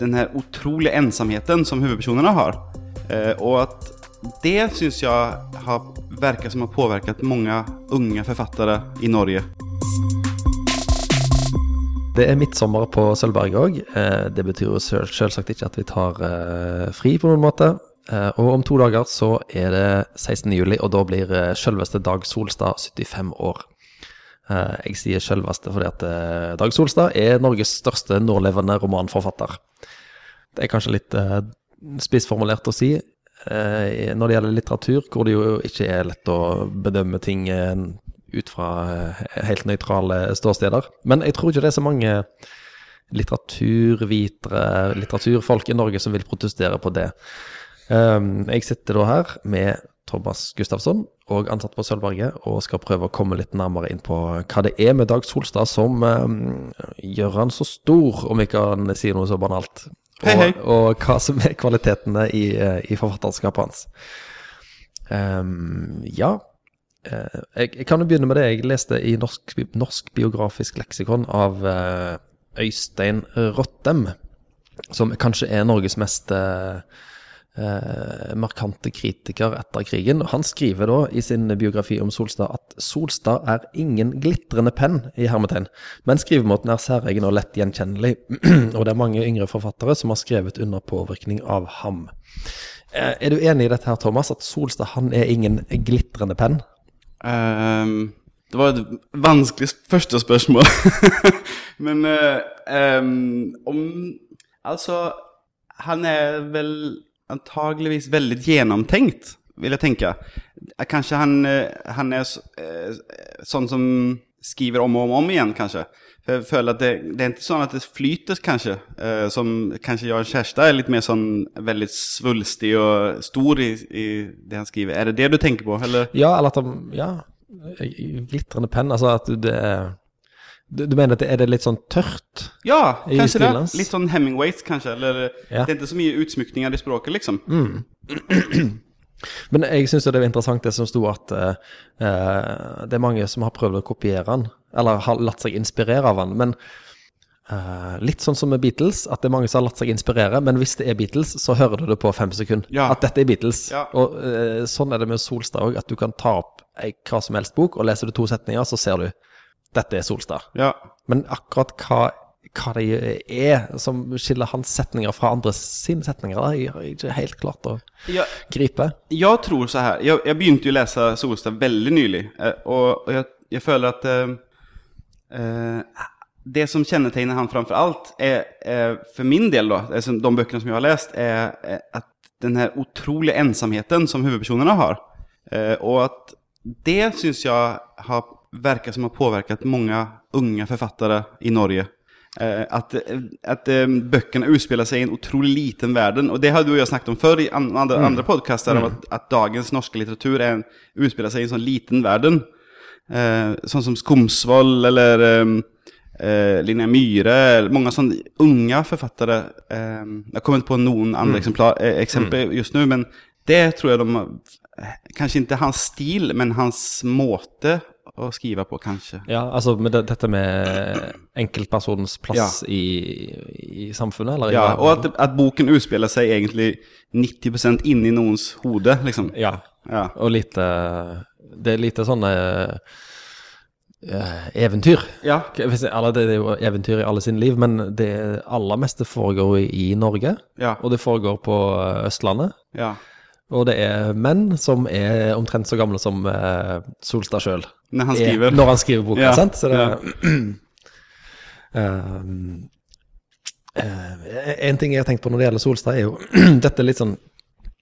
den här otroliga ensamheten som huvudpersonerna har. Eh, och att det syns jag har, verkar som har påverkat många unga författare i Norge. Det er midtsommer på Sølvberget òg. Det betyr jo selv, selvsagt ikke at vi tar eh, fri på noen måte. Eh, og om to dager så er det 16. juli, og da blir eh, selveste Dag Solstad 75 år. Eh, jeg sier selveste fordi at eh, Dag Solstad er Norges største nålevende romanforfatter. Det er kanskje litt eh, spissformulert å si eh, når det gjelder litteratur, hvor det jo ikke er lett å bedømme ting eh, ut fra eh, helt nøytrale ståsteder. Men jeg tror ikke det er så mange litteraturvitere, litteraturfolk i Norge som vil protestere på det. Um, jeg sitter da her med Thomas Gustafsson og ansatt på Sølvberget, og skal prøve å komme litt nærmere inn på hva det er med Dag Solstad som um, gjør han så stor, om vi kan si noe så banalt. Hei, hei. Og, og hva som er kvalitetene i, eh, i forfatterskapet hans. Um, ja, Uh, jeg, jeg kan jo begynne med det jeg leste i Norsk, norsk biografisk leksikon av uh, Øystein Rottem, som kanskje er Norges mest eh, eh, markante kritiker etter krigen. Han skriver da i sin biografi om Solstad at Solstad er ingen glitrende penn, i hermetegn, men skrivemåten er særegen og lett gjenkjennelig, og det er mange yngre forfattere som har skrevet under påvirkning av ham. Eh, Er du enig i dette her, Thomas, at Solstad han er ingen glitrende penn? Um, det var et vanskelig første spørsmål. Men uh, um, om Altså, han er vel antageligvis veldig gjennomtenkt, vil jeg tenke. Kanskje han, eh, han er eh, sånn som skriver om og om, om igjen, kanskje. Jeg føler at det, det er ikke sånn at det flyter, kanskje. eh, som kanskje Jan Kjærstad er litt mer sånn veldig svulstig og stor i, i det han skriver. Er det det du tenker på, eller? Ja, eller at han Ja, glitrende penn. Altså at det er du, du mener at det er det litt sånn tørt? Ja, kanskje det. hans. Litt sånn Hemingways, kanskje. Eller Ja. det er ikke så mye utsmykninger i språket, liksom. Men jeg syns det var interessant det som sto at eh, det er mange som har prøvd å kopiere han, eller har latt seg inspirere av han. Men uh, litt sånn som med Beatles, at det er mange som har latt seg inspirere, men hvis det er Beatles, så hører du det på fem sekunder. Ja. At dette er Beatles. Ja. Og uh, sånn er det med Solstad òg, at du kan ta opp hva som helst bok, og leser du to setninger, så ser du dette er Solstad. Ja. Men akkurat hva, hva det er som skiller hans setninger fra andre sine setninger, det har jeg ikke helt klart å Jag, gripe. Jeg tror så her Jeg, jeg begynte å lese Solstad veldig nylig. og, og jeg, jeg, føler at uh, eh, eh, det som kjennetegner han framfor alt, er, er, for min del da, altså de bøkene som jeg har lest, er, er at den her utrolige ensamheten som hovedpersonene har. Eh, og at det syns jeg har, verkar som har påverkat många unga författare i Norge. Eh, att att eh, böckerna utspelar sig i en otroligt liten världen. Och det har du och jag snackat om förr i an, andra, andra podcaster, mm. att, att dagens norska litteratur är en, utspelar sig i en sån liten världen. Eh, sånn som Skomsvold eller ehm, eh, Linnea Myhre, många sånne unga författare. Eh, jag kommer inte på noen andra exemplar, eh, exempel just nu, men det tror jag de eh, kanske inte hans stil, men hans måte å skrive på, kanskje. Ja, altså med det, dette med enkeltpersonens plass i, i samfunnet, eller? Ja, og at, at boken utspiller seg egentlig 90% inni noens hode, liksom. Ja, Ja. og lite Det er lite sånne uh, eventyr. Ja. Eller det er jo eventyr i alle sine liv, men det aller meste foregår i, i Norge. Ja. Og det foregår på eh, Østlandet. Ja. Og det er menn som er omtrent så gamle som uh, Solstad sjøl. Når han skriver. Når han skriver boka, Ja, sant? Så det ja. uh, En ting jeg har tenkt på når det gjelder Solstad, er jo dette litt sånn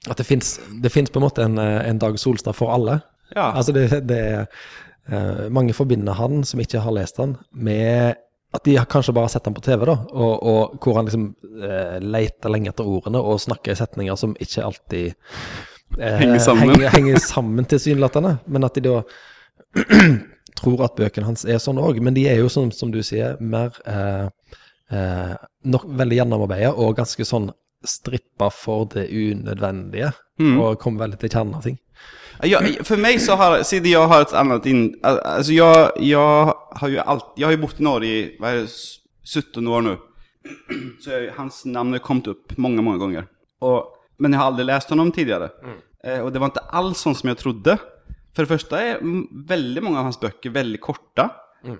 At det fins på en måte en, eh, en Dag Solstad for alle. Ja. Altså det, det er Mange forbinder han, som ikke har lest han, med at de har kanskje bare sett han på TV, da, og, og hvor han liksom eh, leter lenge etter ordene og snakker i setninger som ikke alltid eh, Henger sammen. Henger, henger sammen tilsynelatende. Men at de da tror at bøkene hans er sånn òg. Men de er jo, som, som du sier, mer eh, eh, nok veldig gjennomarbeida og ganske sånn strippa for det unødvendige. Og kommer veldig til kjernen av ting. Jag, för mig så har, siden jag har ett annat in, alltså jag, jag har ju allt, jag har ju bott i Norge i, vad är det, 17 år nu. så jag, hans namn har kommit upp många, många gånger. Och, men jag har aldrig läst honom tidigare. Eh, och det var inte alls sånt som jag trodde. För det första är mm, väldigt många av hans böcker väldigt korta.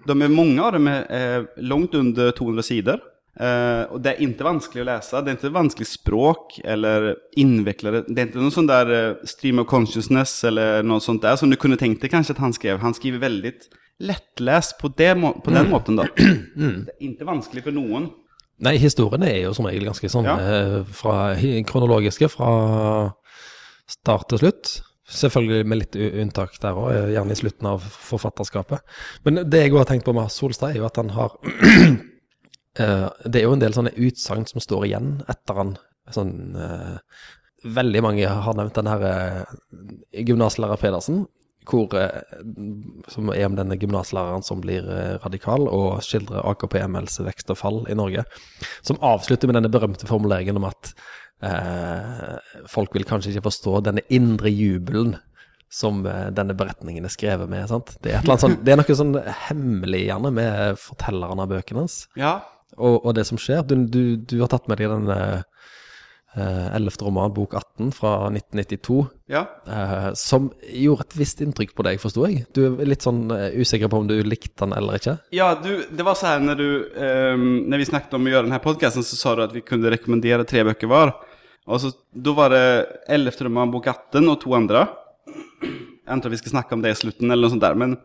De är, många av dem är eh, långt under 200 sidor. Eh, og det er ikke vanskelig å lese. Det er ikke vanskelig språk eller innviklede Det er ikke noe sånn där eh, stream of consciousness eller noe sånt der som du kunne tenkt deg kanskje at han skrev. Han skriver veldig lettlest på, det, på den måten da. Det er ikke vanskelig for noen. Nei, historiene er jo som regel ganske sånn Ja. eh, fra, kronologiske fra start til slutt. Selvfølgelig med litt unntak der òg, gjerne i slutten av forfatterskapet. Men det jeg har tenkt på med Solstad, er jo at han har Det er jo en del sånne utsagn som står igjen etter han. Sånn eh, Veldig mange har nevnt den her eh, gymnaslærer Pedersen, hvor, eh, som er om denne gymnaslæreren som blir eh, radikal og skildrer AKP-MLs vekst og fall i Norge. Som avslutter med denne berømte formuleringen om at eh, folk vil kanskje ikke forstå denne indre jubelen som eh, denne beretningen er skrevet med. sant? Det er, sånn, det er noe sånn hemmelig gjerne med fortelleren av bøkene hans. Ja, Og, og det som skjer, du, du, du har tatt med deg den eh, ellevte roman, bok 18 fra 1992, ja. eh, som gjorde et visst inntrykk på deg, forsto jeg. Du er litt sånn uh, usikker på om du likte den eller ikke? Ja, du, det var så her når du, ehm, när vi snakket om å gjøre denne podkasten, podcasten så sa du at vi kunne rekommendere tre bøker var. Og så, Da var det Elfte roman, bok 18 og to andre. Jeg antar vi skal snakke om det i slutten, eller noe sånt der. men...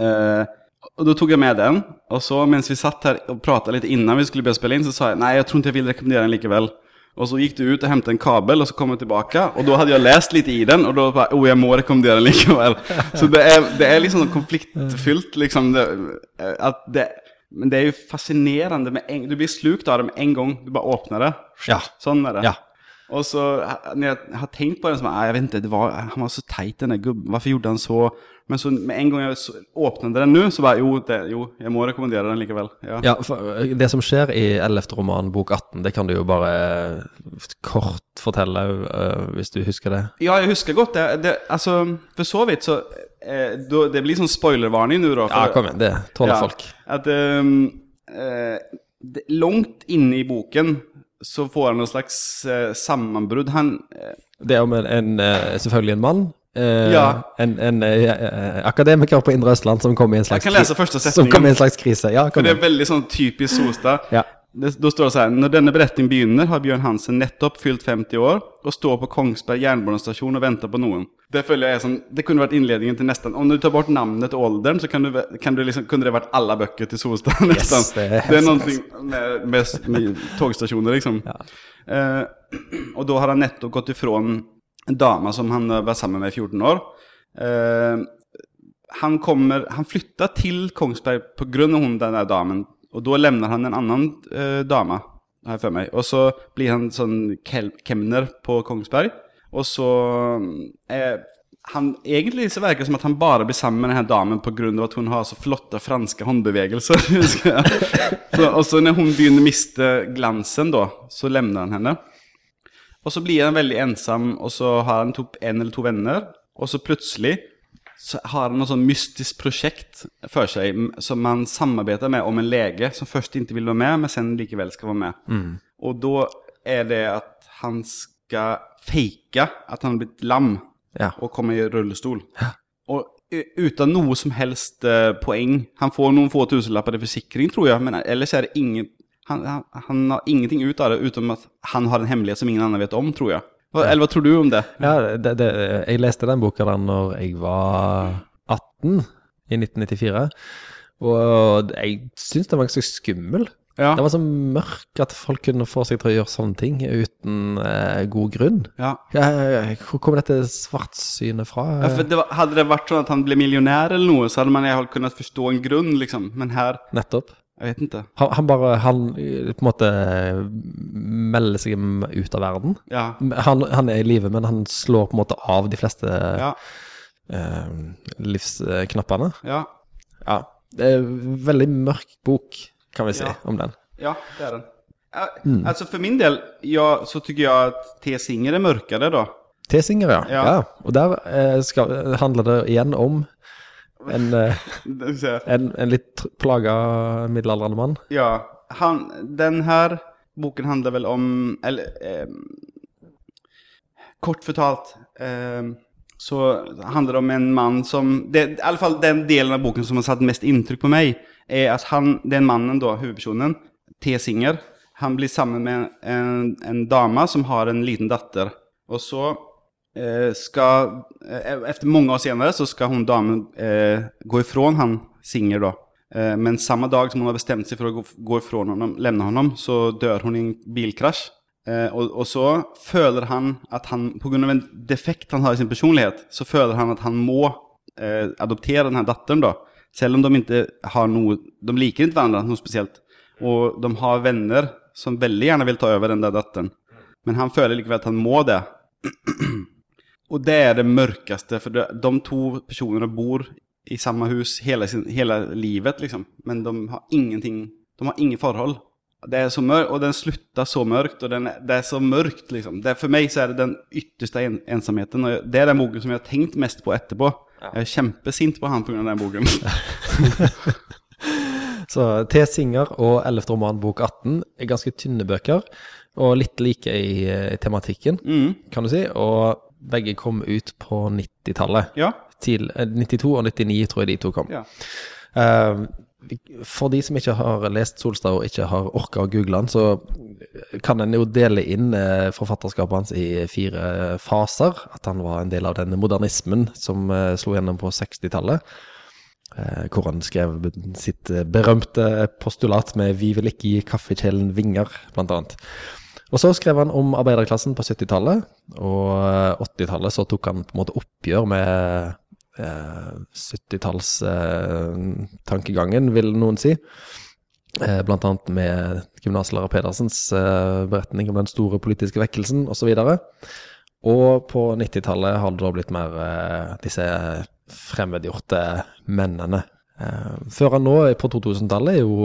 eh, och Da tog jeg med den. og så mens vi satt her og prata litt innan vi skulle börja spille inn, så sa jeg nei, jeg tror ikke jeg vil rekommendere den likevel. Og så gikk du ut og hentet en kabel og så kom jeg tilbake. Og da hadde jeg lest litt i den och då bare oh jeg må rekommendere den likevel. Så det er, det er liksom konfliktfylt, liksom. Det, at det, men det er jo fascinerende med en, du blir slukt av det med en gang. du bare åpner det. Ja. Sånn er det. Ja. Og så når jeg har tenkt på den så bara, Jeg jag vet ikke, det var, han var så teit, denne gubben, Hvorfor gjorde han så? Men så med en gang jeg åpnet den nå, så bare jo, det, jo jeg må rekommendere den likevel. Ja. Ja, eh, Det som skjer i ellevte roman, bok 18, det kan du jo bare eh, kort fortelle, uh, hvis du husker det. Ja, jeg husker godt det. det altså, for så vidt så, eh, det blir sånn spoilervarning nå, da. For, Ja, kom igjen, det tåler folk. At um, eh, det, langt inne i boken så får han noe slags eh, sammenbrudd. Han, Det er om en, en eh, selvfølgelig en mann. Eh, Ja. En, en eh, akademiker på Indre Østland som kom i en slags kan lese første Som kom i en slags krise. Ja, kom det er veldig sånn typisk Solstad. Ja. Det, då står det så Når denne beretningen berättning begynner har Bjørn Hansen nettopp fyllt 50 år og står på Kongsberg jernbanestasjon og venter på noen. Det føler jeg er som, det kunne vært innledningen til nesten om du tar bort namnet og åldern så kan du, kan du liksom, kunne det vært alla bøker til Solstad det er det er helt någonting med, med, med togstasjoner, liksom. Ja. Uh, og da har han nettopp gått ifrån en dama som han var sammen med i 14 år. Eh, han, kommer, han flytta til Kongsberg hon, den der damen. og da levner han en annen eh, dame jag för mig. Och så blir han sånn kemner på Kongsberg. og så... Eh, han, egentlig så virker det som at han bare blir sammen med denne damen på at hon har så flotte franske håndbevegelser. så, og så når hun begynner å miste glansen da, så levner han henne. Og så blir han veldig ensom, og så har han typ en eller to venner. Og så plutselig så har han noe sånn mystisk prosjekt for seg som han samarbeider med om en lege som først ikke vil være med, men sen likevel skal være med. Og da er det at han skal fake at han har blitt lam Ja. og kommer i rullestol. Og uten noe som helst poeng. Han får noen få tusenlapper i forsikring, tror jeg, men ellers er det ingen han, han, han har ingenting ut av det, utom at han har en hemmelighet som ingen annen vet om, tror jeg. Hva, Eller hva tror du om det? Ja, det, det, jeg leste den boka da når jeg var 18, i 1994. Og jeg syns den var ganske skummel. Ja. Den var så mørk at folk kunne få seg til å gjøre sånne ting uten eh, god grunn. Ja. Hvor kommer dette svartsynet fra? Ja, det var, hadde det vært sånn at han ble millionær eller noe, så hadde man kunnet forstå en grunn, liksom. Men her, Nettopp. Jeg vet ikke. Han, han bare Han på en måte melder seg ut av verden. Ja. Han, han er i live, men han slår på en måte av de fleste Ja. eh, livsknappene. Ja. Ja. Det er en veldig mørk bok, kan vi si, om den. Ja, det er den. Ja, Altså For min del, ja, så syns jeg at T. Singer er mørkere, da. T-Singer, ja. Ja. ja. Og der eh, skal, handler det igjen om en, eh, en, en litt plaga middelaldrende mann. Ja, han, den her boken handler vel om Eller eh, Kort fortalt eh, så handler det om en mann som det, I alle fall den delen av boken som har satt mest inntrykk på meg, er at han, den mannen, da, hovedpersonen, T. Singer, han blir sammen med en, en dame som har en liten datter. Og så eh, skal eh, Etter mange år senere så skal hun damen eh, gå ifra han Singer. Eh, men samme dag som hun har bestemt seg for å gå, gå ifra honom, lämna honom, så dør hun i en bilkrasj. Eh, og, og så føler han at han, pga. en defekt han har i sin personlighet, så føler han at han må eh, adoptere denne datteren, da. Selv om de ikke har noe De liker ikke hverandre noe spesielt. Og de har venner som veldig gjerne vil ta over den der datteren. Men han føler likevel at han må det. og det er det mørkeste, for de, to personene bor i samme hus hele, sin, hele livet, liksom. Men de har ingenting De har ingen forhold. Det er så mørkt, og den slutter så mørkt, og den, det er så mørkt, liksom. Det, for meg så er det den ytterste en, ensomheten. Og det er den boken som jeg har tenkt mest på etterpå. Ja. Jeg er kjempesint på han pga. den boken. så T. Singer og 11. roman bok 18 er ganske tynne bøker, og litt like i, i tematikken, mm. kan du si. Og begge kom ut på 90-tallet. Ja. 92 og 99 tror jeg de to kom. Ja. Uh, for de som ikke har lest Solstad og ikke har orka å google han, så kan en jo dele inn eh, forfatterskapet hans i fire faser. At han var en del av den modernismen som eh, slo gjennom på 60-tallet. Eh, hvor han skrev sitt berømte postulat med 'Vi vil ikke gi kaffekjelen vinger', blant annet. Og så skrev han om arbeiderklassen på 70-tallet, og 80-tallet så tok han på en måte oppgjør med 70-tallstankegangen, eh, vil noen si. Eh, blant annet med gymnaslærer Pedersens eh, beretning om den store politiske vekkelsen osv. Og, og på 90-tallet har det da blitt mer disse fremmedgjorte mennene. Før han nå, på 2000-tallet, er jo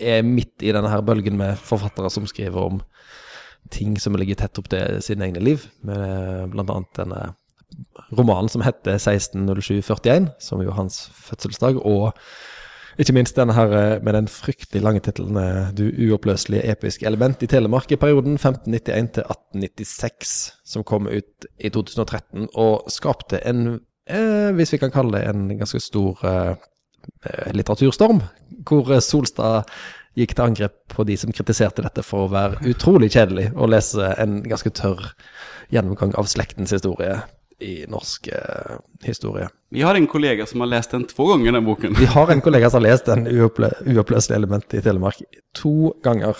er midt i denne her bølgen med forfattere som skriver om ting som ligger tett opp til sine egne liv, med blant annet denne romanen som heter 160741, som jo hans fødselsdag, og ikke minst denne her eh, med den fryktelig lange tittelen eh, 'Du uoppløselige episke element i Telemark' i perioden 1591 til 1896, som kom ut i 2013 og skapte en, eh, hvis vi kan kalle det en ganske stor eh, eh litteraturstorm, hvor Solstad gikk til angrep på de som kritiserte dette for å være utrolig kjedelig å lese en ganske tørr gjennomgang av slektens historie i norsk eh, historie. Vi har en kollega som har lest den to ganger, den boken. Vi har en kollega som har lest den uopplø uoppløselige elementet i Telemark to ganger.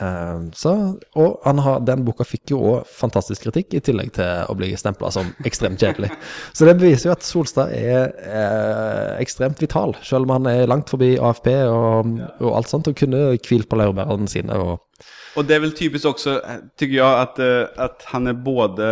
Eh, så, og har, den boka fikk jo òg fantastisk kritikk, i tillegg til å bli stempla som ekstremt kjedelig. Så det beviser jo at Solstad er eh, ekstremt vital, selv om han er langt forbi AFP og, og alt sånt, og kunne hvilt på laurbærene sine. og og det er vel typisk også, tykker jeg, at, eh, at han er både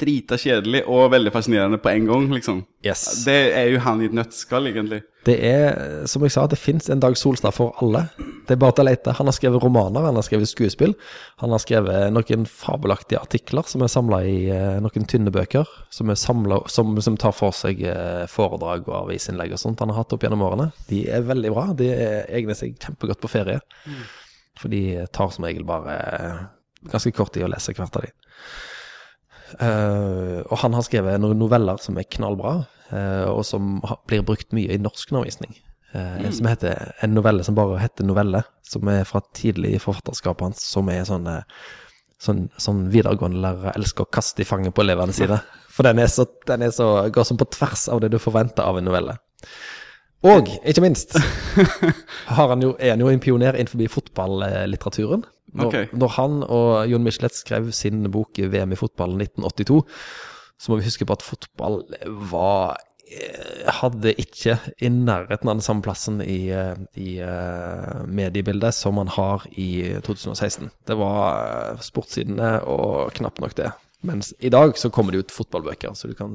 drita kjedelig og veldig fascinerende på en gang, liksom. Yes. Det er jo han i et nøttskall, egentlig. Det er, som jeg sa, det fins en Dag Solstad for alle. Det er bare til å lete. Han har skrevet romaner, han har skrevet skuespill. Han har skrevet noen fabelaktige artikler som er samla i uh, noen tynne bøker. Som, samlet, som, som tar for seg uh, foredrag og avisinnlegg og sånt han har hatt opp gjennom årene. De er veldig bra. De egner seg kjempegodt på ferie. Mm. For de tar som regel bare uh, ganske kort tid å lese hvert av de. Uh, og han har skrevet noen noveller som er knallbra, uh, og som blir brukt mye i norskundervisning. Uh, mm. Som heter en novelle som bare heter novelle, som er fra tidlig i forfatterskapet hans, som er sånn, sånn, sånn videregående lærere elsker å kaste i fanget på elevene sine. For den, er så, den er så, går sånn på tvers av det du forventer av en novelle. Og ikke minst han jo, er han jo en pioner innenfor fotballitteraturen. Når, okay. når, han og Jon Michelet skrev sin bok 'VM i fotball 1982', så må vi huske på at fotball var eh, hadde ikke i nærheten av den samme plassen i, eh, i uh, mediebildet som man har i 2016. Det var sportssidene og knapt nok det. Mens i dag så kommer det ut fotballbøker, så du kan,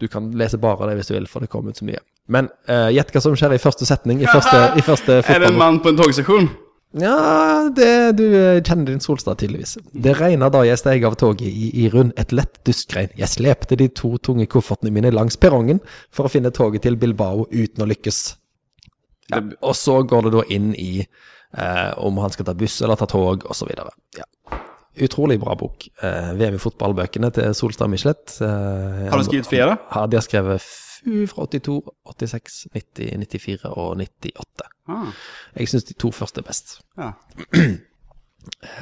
du kan lese bare det hvis du vil, for det kommer ut så mye. Men gjett uh, hva som skjer i første setning i første, i første fotball... Er det en mann på en togstasjon? Ja, det, du eh, kjenner din Solstad, tydeligvis. Det regna da jeg steg av toget i Irun, et lett duskregn. Jeg slepte de to tunge koffertene mine langs perrongen for å finne toget til Bilbao uten å lykkes. Ja. Og så går det da inn i eh, om han skal ta buss eller ta tog, osv. Ja. Utrolig bra bok. Eh, VM i fotballbøkene til Solstad Michelet. Eh, Har du skrevet flere? Ja, de har skrevet FU fra 82, 86, 90, 94 og 98. Ah, Jeg syns de to første er best. ja.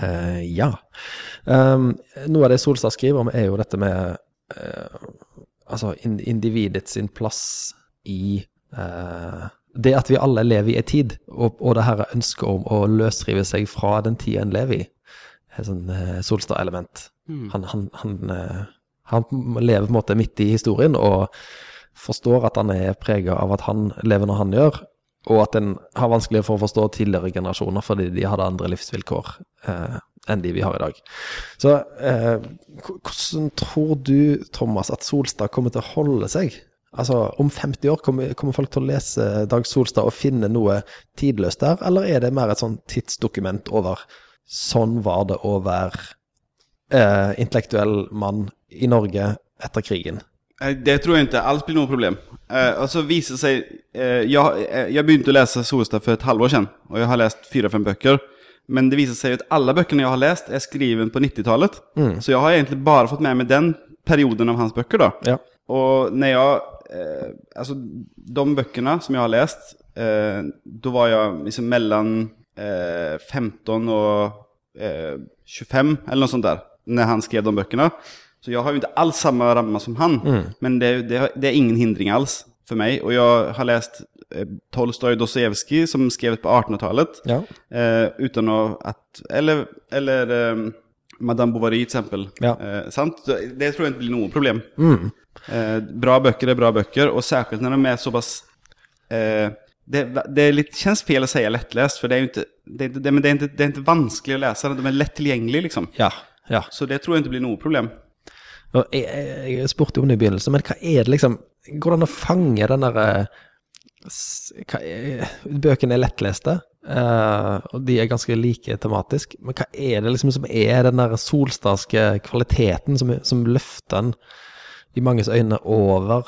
Uh, ja. Um, noe av det Solstad skriver om, er jo dette med uh, Altså in individets sin plass i uh, Det at vi alle lever i en tid, og, og det her ønsket om å løsrive seg fra den tida en lever i, et sånn Solstad-element. Han, han, han, eh, han lever på en måte midt i historien og forstår at han er prega av at han lever når han gjør, og at en har vanskelig for å forstå tidligere generasjoner fordi de hadde andre livsvilkår eh, enn de vi har i dag. Så eh, hvordan tror du, Thomas, at Solstad kommer til å holde seg? Altså, Om 50 år, kommer, kommer folk til å lese Dag Solstad og finne noe tidløst der, eller er det mer et sånn tidsdokument over sånn var det å være eh, intellektuell mann i Norge etter krigen? Eh, Det tror jeg ikke alls blir noe problem. Eh, og så seg eh, jeg, eh, jeg begynte å lese Solstad for et halvår siden, og jeg har lest fire-fem bøker. Men det viser seg at alle bøkene jeg har lest, er skrevet på 90-tallet. Så jeg har egentlig bare fått med meg den perioden av hans bøker. da. Ja. Og når jeg eh, Altså, de bøkene som jeg har lest, eh, da var jeg liksom mellom eh, 15 og eh, 25, eller noe sånt der, når han skrev de bøkene. Så jeg har jo ikke alls samme ramme som han, men det, det, det er ingen hindring alls for meg. Og jeg har lest eh, Tolstoj Dostojevskij, som skrev på 1800-tallet. Ja. Eh, uten å at Eller, eller eh, Madame Bovary, til eksempel. Ja. Eh, sant? Det tror jeg ikke blir noe problem. Eh, bra böcker är bra böcker och särskilt när de är så pass... Eh, det, det är lite, känns fel att säga lättläst för det är ju inte... Det, är det, men det är inte, det är inte vanskligt att läsa, de är lättillgängliga liksom. Ja. ja. Så det tror jag inte blir något problem. Og jeg, jeg, spurte jo om det i begynnelsen, men hva er det liksom Går det an å fange den derre hva er- Bøkene er lettleste, uh, og de er ganske like tematisk, men hva er det liksom som er den der solstadske kvaliteten som, som løfter den i manges øyne over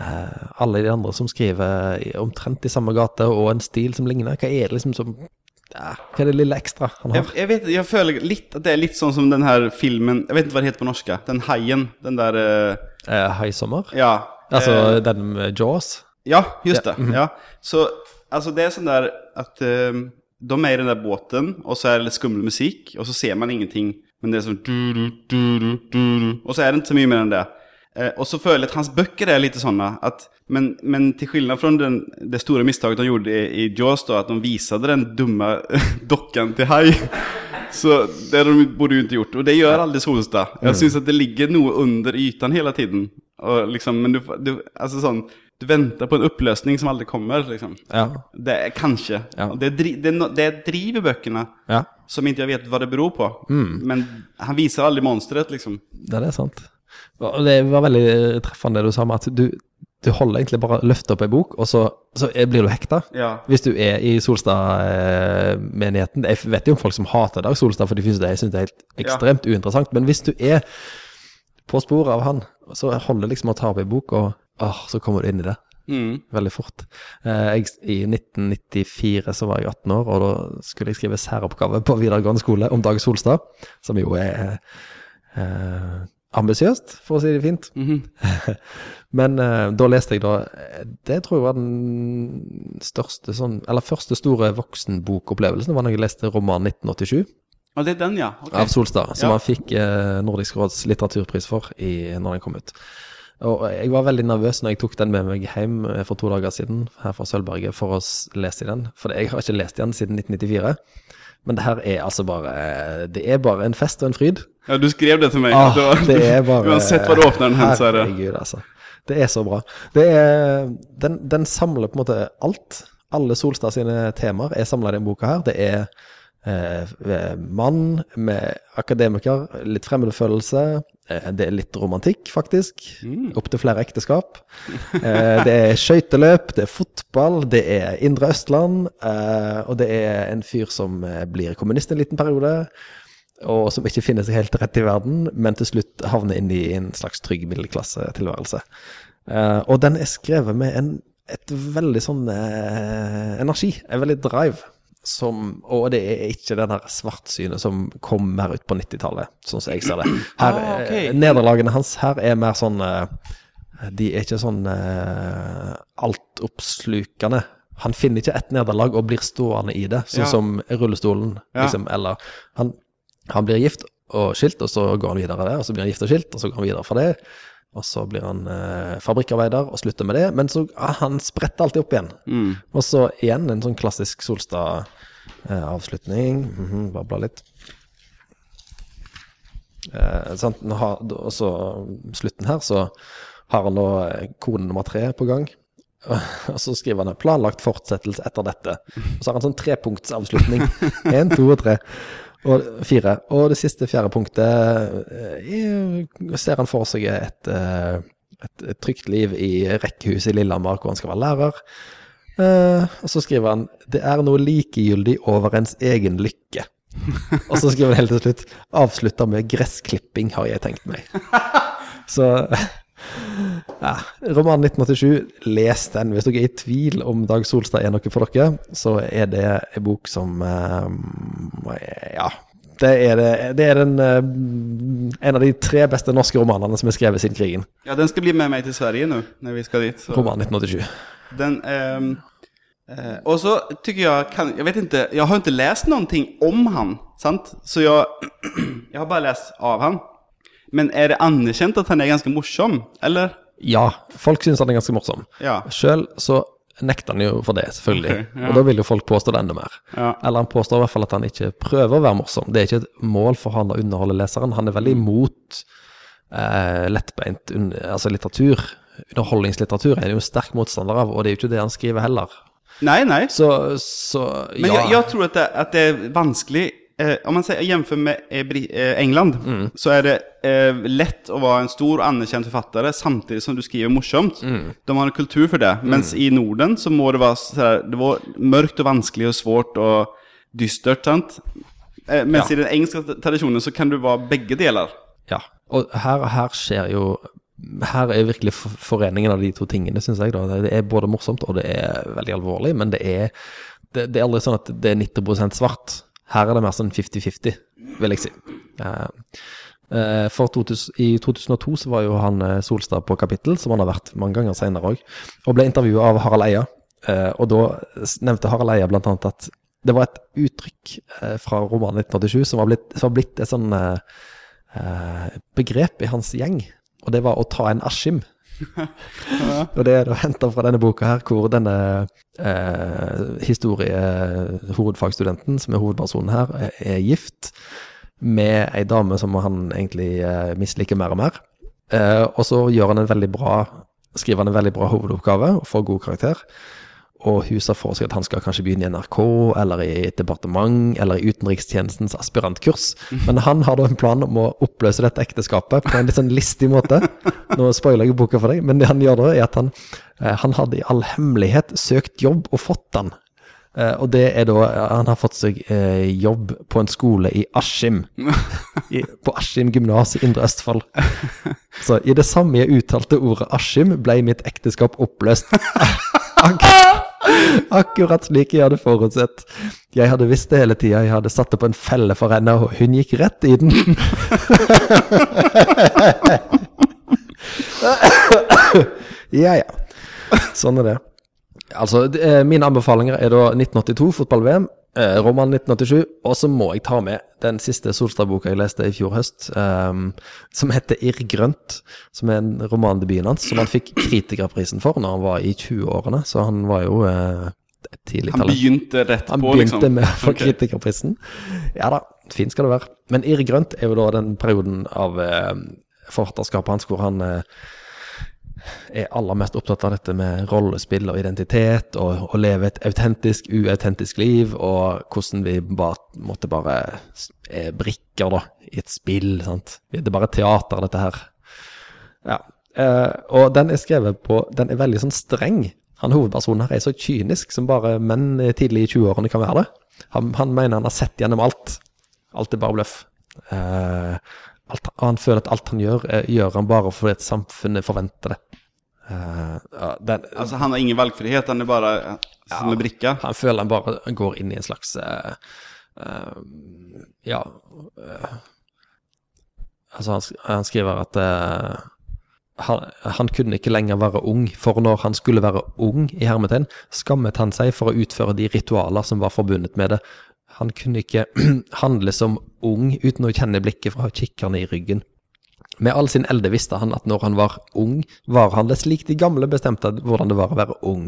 uh, alle de andre som skriver omtrent i samme gate og en stil som ligner? Hva er det liksom som ja, Hva er det lille ekstra han har? har? jeg, vet, jeg føler litt at det er litt sånn som den her filmen, Jeg vet ikke hva det heter på norsk. den haien. den der Eh, Eh, High ja. Altså eh, den med Jaws? Ja, just Ja, det. Ja. Så altså, det er sånn der at eh, de er i den der båten og så er det litt skummel musikk, og så ser man ingenting. Men det er sånn du, du, du, du, du, du. Och så er det ikke så mye mer enn det. Eh, och så följer att hans böcker är lite sådana att men, men till skillnad från den, det stora misstaget de gjorde i, i Jaws då, att de visade den dumma dockan till haj. Så det de borde ju inte gjort. Och det gör aldrig Solstad. Jag syns att det ligger nog under ytan hela tiden. Och liksom, men du, du, alltså sån, du väntar på en upplösning som aldrig kommer. Liksom. Ja. Det är, kanske. Ja. Det, det, det driver böckerna ja. som inte jag vet vad det beror på. Men han visar aldrig monstret liksom. Det er sant. Og det var veldig treffende det du sa med at du, du holder egentlig bare løfter opp ei bok, og så, så blir du hekta. Ja. Hvis du er i Solstad-menigheten Jeg vet jo om folk som hater Dag Solstad, for de synes det, synes det er helt ekstremt uinteressant. Men hvis du er på sporet av han, så holder det liksom å ta opp ei bok, og åh, så kommer du inn i det. Mm. Veldig fort. Eh, jeg, I 1994 så var jeg 18 år, og da skulle jeg skrive særoppgave på videregående skole om Dag Solstad, som jo er eh, ambisiøst, for å si det fint. Men uh, da leste jeg da eh, Det tror jeg var den største sånn Eller første store voksenbokopplevelsen. Var når jeg leste roman 1987 Og det er den ja. Okay. av Solstad, som Ja. han fikk uh, Nordisk råds litteraturpris for i, når den kom ut. Og jeg var veldig nervøs når jeg tok den med meg hjem eh, for to dager siden, her fra Sølvberget, for å lese i den. For jeg har ikke lest i den siden 1994. Men det her er altså bare eh, Det er bare en fest og en fryd. Ja, du skrev det til meg. Ah, var, det er bare Uansett hva du åpner den hen, så er det... Herregud, altså. Det er så bra. Det er, den, den samler på en måte alt. Alle Solstad sine temaer er samla i denne boka her. Det er mann med akademiker, litt fremmedfølelse. Eh, det er litt romantikk, faktisk. Opptil flere ekteskap. Eh, det er skøyteløp, det er fotball, det er Indre Østland. Eh, og det er en fyr som eh, blir kommunist en liten periode og som ikke finner seg helt rett i verden, men til slutt havner inn i en slags trygg middelklassetilværelse. Eh, og den er skrevet med en et veldig sånn eh, energi, en veldig drive. Som, og det er ikke den her svartsynet som kom mer ut på 90-tallet, sånn som jeg ser det. Her, Ah, ok. eh, Nederlagene hans her er mer sånn eh, De er ikke sånn eh, altoppslukende. Han finner ikke ett nederlag og blir stående i det, sånn Ja. som rullestolen, Ja. liksom. Eller han, han blir gift og skilt, og så går han videre der, og så blir han gift og skilt, og så går han videre fra det. Og så blir han eh, fabrikkarbeider og slutter med det, men så ah, han spretter alltid opp igjen. Mm. Og så igjen en sånn klassisk Solstad-avslutning. Mhm, bare bla litt. Eh, og så slutten her, så har han da eh, kone nummer tre på gang. Og så skriver han 'planlagt fortsettelse etter dette'. Og så har han sånn trepunktsavslutning. Én, to og tre. Og fire. Og det siste, fjerde punktet, eh, er- ser han for seg et, eh, et, et trygt liv i rekkehuset i Lillehammer, hvor han skal være lærer. Eh, og så skriver han 'Det er noe likegyldig over ens egen lykke'. og så skriver han helt til slutt 'Avslutta med gressklipping, har jeg tenkt meg'. Så ja, romanen 1987, les den. Hvis dere er i tvil om Dag Solstad er noe for dere, så er det en bok som eh, Ja. Det er, det, det er den, eh, en av de tre beste norske romanene som er skrevet siden krigen. Ja, den skal bli med meg til Sverige nå, når vi skal dit. Så. Roman 1987. Den, ehm, eh, og så tycker jeg kan, jeg vet ikke, jeg har inte läst någonting om han, sant? Så jeg, jeg har bare lest av han. Men er det anerkjent at han er ganske morsom, eller? Ja, folk syns han er ganske morsom. Ja. Sjøl så nekter han jo for det, selvfølgelig. Okay, ja. Og da vil jo folk påstå det enda mer. Ja. Eller han påstår i hvert fall at han ikke prøver å være morsom. Det er ikke et mål for han å underholde leseren. Han er veldig imot eh, lettbeint altså litteratur. Underholdningslitteratur er han jo sterk motstander av, og det er jo ikke det han skriver heller. Nei, nei. Så, så Men jeg, jag, jag tror at det, at det er vanskligt, eh, om man säger, jämför med eh, eh, England, Mm. så är det eh, lätt att vara en stor og anerkänd författare samtidigt som du skriver morsomt. Mm. De har en kultur för det. Men i Norden så må det vara sådär, det var mörkt och vanskligt och svårt och dystert, sant? Eh, men Ja. i den engelska traditionen så kan du vara begge delar. Ja, og her, her skjer jo Her er virkelig foreningen av de to tingene, syns jeg. da. Det er både morsomt og det er veldig alvorlig, men det er, det, det er aldri sånn at det er 90% svart. Her er det mer sånn 50-50, vil jeg si. Eh, eh, for 2000, I 2002 så var jo han eh, Solstad på kapittel, som han har vært mange ganger senere òg, og ble intervjua av Harald Eia. Og da nevnte Harald Eia annet at det var et uttrykk fra romanen 1987 som var blitt, som var blitt et sånn begrep i hans gjeng, og det var å ta en Askim. Og det er da henta fra denne boka her, hvor denne eh, historiehovedfagstudenten, som er hovedpersonen her, er, gift med ei dame som han egentlig eh, misliker mer og mer. Eh, og så gjør han en veldig bra skriver han en veldig bra hovedoppgave og får god karakter. Og hun ser for seg at han skal kanskje begynne i NRK, eller i et departement, eller i utenrikstjenestens aspirantkurs. Men han har da en plan om å oppløse dette ekteskapet på en litt sånn listig måte. Nå spoiler jeg boka for deg, men det han gjør da, er at han, eh, han hadde i all hemmelighet søkt jobb og fått den. Eh, og det er da Han har fått seg eh, jobb på en skole i Askim. På Askim gymnas i Indre Østfold. Så i det samme jeg uttalte ordet Askim, ble mitt ekteskap oppløst. Ak akkurat slik jeg hadde forutsett. Jeg hadde visst det hele tida, jeg hadde satt på en felle for henne, og hun gikk rett i den. ja, ja. Sånn er det. Altså, eh, mine anbefalinger er da 1982, fotball-VM, roman 1987, og så må jeg ta med den siste Solstad-boka jeg leste i fjor høst, um, som heter Irr grønt, som er en romandebuten hans, som han fikk kritikerprisen for når han var i 20-årene, så han var jo et tidlig Han begynte rett Han begynte liksom. med å få okay. kritikerprisen. Ja da, fin skal det være. Men Irr grønt er jo da den perioden av uh, forfatterskapet hans hvor han eh, er aller mest opptatt av dette med rollespill og identitet, og å leve et autentisk, uautentisk liv, og hvordan vi bare måtte bare er brikker da, i et spill, sant. Det er bare teater, dette her. Ja. Eh, og den er skrevet på Den er veldig sånn streng. Han hovedpersonen her er så kynisk som bare menn tidlig i 20-årene kan være det. Han, han mener han har sett gjennom alt. Alt er bare bløff. Eh, alt, han føler at alt han gjør, eh, gjør han bare fordi samfunnet forventer det. Eh, ja, den, altså, han har ingen valgfrihet, han er bare eh, som en brikke? Han føler han bare går inn i en slags uh, uh, Ja uh, Altså, han, han skriver at han, han kunne ikke lenger være ung, for når han skulle være ung, i hermetegn, skammet han seg for å utføre de ritualer som var forbundet med det. Han kunne ikke handle som ung uten å kjenne blikket fra kikkerne i ryggen. Med all sin elde visste han at når han var ung, var han det slik de gamle bestemte hvordan det var å være ung.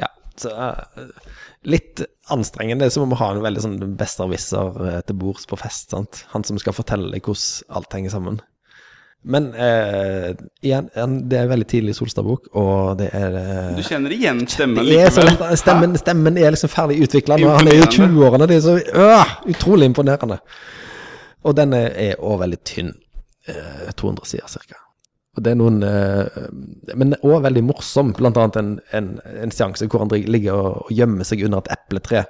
Ja, så eh, litt anstrengende. Det er som om å ha en veldig sånn besserwisser eh, til bords på fest. sant? Han som skal fortelle deg hvordan alt henger sammen. Men eh, igjen, det er veldig tidlig Solstad-bok, og det er Du kjenner igjen stemmen likevel. lett, stemmen, stemmen er liksom ferdig utvikla. Han er i 20-årene. Det er så øh, utrolig imponerende. Og den er også veldig tynn. Eh, 200 sider ca. Og det er noen eh, Men òg veldig morsom. Blant annet en, en, en seanse hvor han ligger og, gjemmer seg under et epletre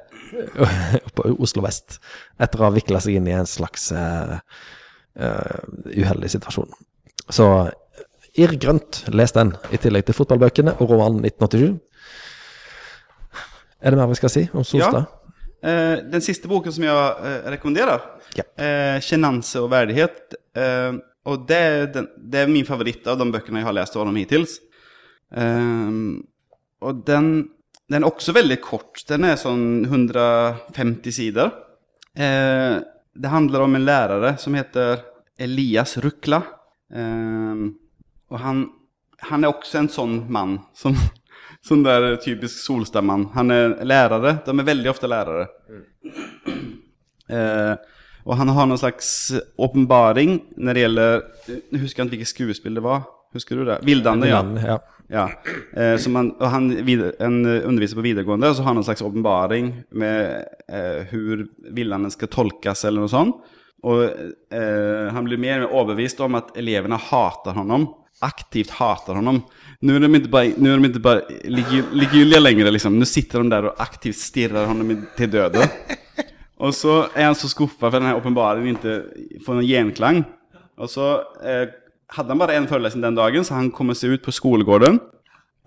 på Oslo vest etter å ha vikla seg inn i en slags uh, eh, uheldig situasjon. Så Irr Grønt, les den, i tillegg til fotballbøkene og romanen 1987. Er det mer vi skal si om Solstad? Eh, den siste boken som jeg eh, rekommenderar, Ja. eh, Tjenanse og verdighet Eh, och det er, den, det er, min favoritt av de bøkene jeg har lest av honom hittills. Eh, och den, den er også veldig kort. Den er sånn 150 sider. Eh, det handler om en lærer som heter Elias Rukla. Eh, och han, han er også en sånn mann som Sån där typisk Solstad-man. Han är lärare, de är väldigt ofta lärare. Eh, och han har någon slags åpenbaring när det gäller, nu husker jag inte vilket skuespel det var. husker du det? Vildande ja. Ja. ja. Eh, som han, och han vid, en underviser på videregående, og så har han någon slags åpenbaring med eh, hur vildanden ska tolkas eller något sånt. Och eh, han blir mer och mer överbevist om att eleverna hatar honom. Aktivt hatar honom. Nu är de inte bara, nu är de inte bara likgiltiga längre liksom. Nu sitter de där och aktivt stirrar honom till döden. Och så är han så skuffad för den här uppenbarligen inte får någon genklang. Och så eh, hade han bara en föreläsning den dagen, så han kommer se ut på skolgården.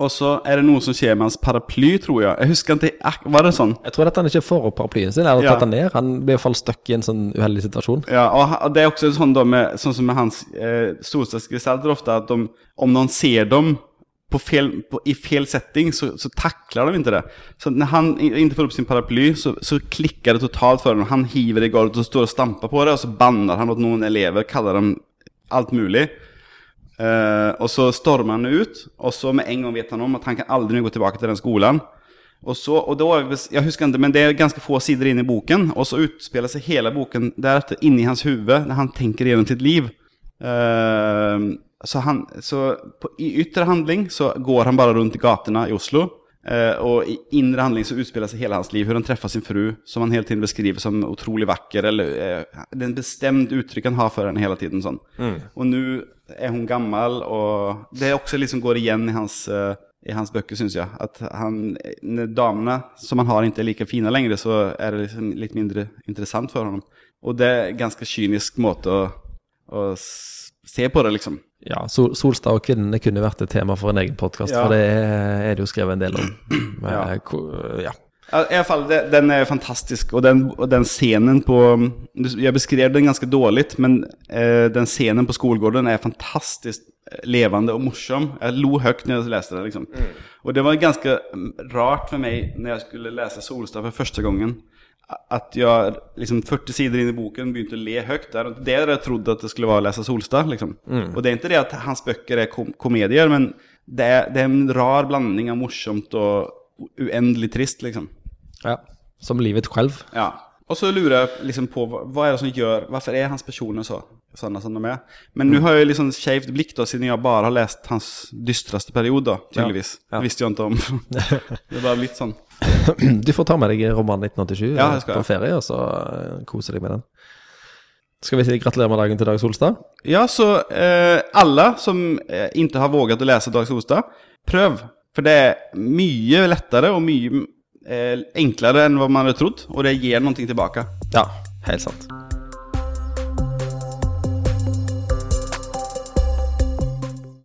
Och så er det noe som skjer med hans paraply, tror jeg. Jeg husker ikke, var det sånn? Jeg tror at han ikke får opp paraplyen sin, eller Ja. tatt den ned. Han blir i hvert fall stuck i en sånn uheldig situasjon. Ja, og det er også sånn, da med, sånn som med hans eh, storstadsgestalter ofte, at de, om noen ser dem på fel, på, i fel setting så, så takler de ikke det. Så når han ikke får opp sin paraply så, så klikker det totalt for ham. Han hiver i gulvet og står og stamper på det og så banner han mot noen elever, kaller dem alt möjligt. Eh, og så stormer han ut og så med en gang vet han om at han kan aldri gå tilbake til den skolen. Og så, og da, jeg husker ikke, men det er ganske få sider inne i boken. og så utspiller seg hele boken deretter inne i hans huvud, når han tenker gjennom sitt liv. Uh, så han, så på, i yttre handling så går han bare rundt i gatene i Oslo. Eh, och i inre handling så utspelar sig hela hans liv, hur han träffar sin fru, som han hela tiden beskriver som otroligt vacker. Eller eh, det är en bestämd uttryck han har för henne hela tiden. Sån. Och nu är hon gammal och det också liksom går igen i hans, eh, i hans böcker syns jag. Att han, när damerna som han har inte är lika fina längre så är det liksom lite mindre intressant för honom. Och det är en ganska kynisk måte att, att se på det liksom. Ja, Sol Solstad og kvinnene kunne vært et tema for en egen podkast, Ja. for det er det jo skrevet en del om. Men, Ja. ja. Ja, I alla fall, det, den er fantastisk. og den, og den scenen på... Jeg beskrev den ganske dårlig, men eh, den scenen på skolgården er fantastisk levende og morsom. Jeg lo høyt når jeg leste den. Liksom. Og det var ganska mm, rart for meg når jeg skulle lese Solstad for første gången. Att jeg liksom 40 sider inn i boken, begynte å le høyt. Det er det jag trodde at det skulle være å lese Solstad. Liksom. Og det er ikke det at hans bøker er kom komedier, men det er, det er, en rar blandning av morsomt og uendelig trist. Liksom. ja. Som livet selv. Ja, Og så lurer jeg liksom på hva er är det som gjør Hvorfor er hans personer så, sådana som de er. Men nu har jag litt sånn shaved blikk da, siden jeg bare har lest hans dystreste period tydeligvis. Ja. Det visste jo ikke om. det er bare litt sånn Du får ta med deg romanen 1987 Ja, på ferie, og så eh, kose deg med den. Skal vi si gratulerer med dagen til Dag Solstad? Ja, så eh, alle som eh, inte har våget å lese Dag Solstad, prøv. For det er mye lettere og mye eh, enklere enn hva man hadde trodd, og det gir noe tilbake. Ja, helt sant.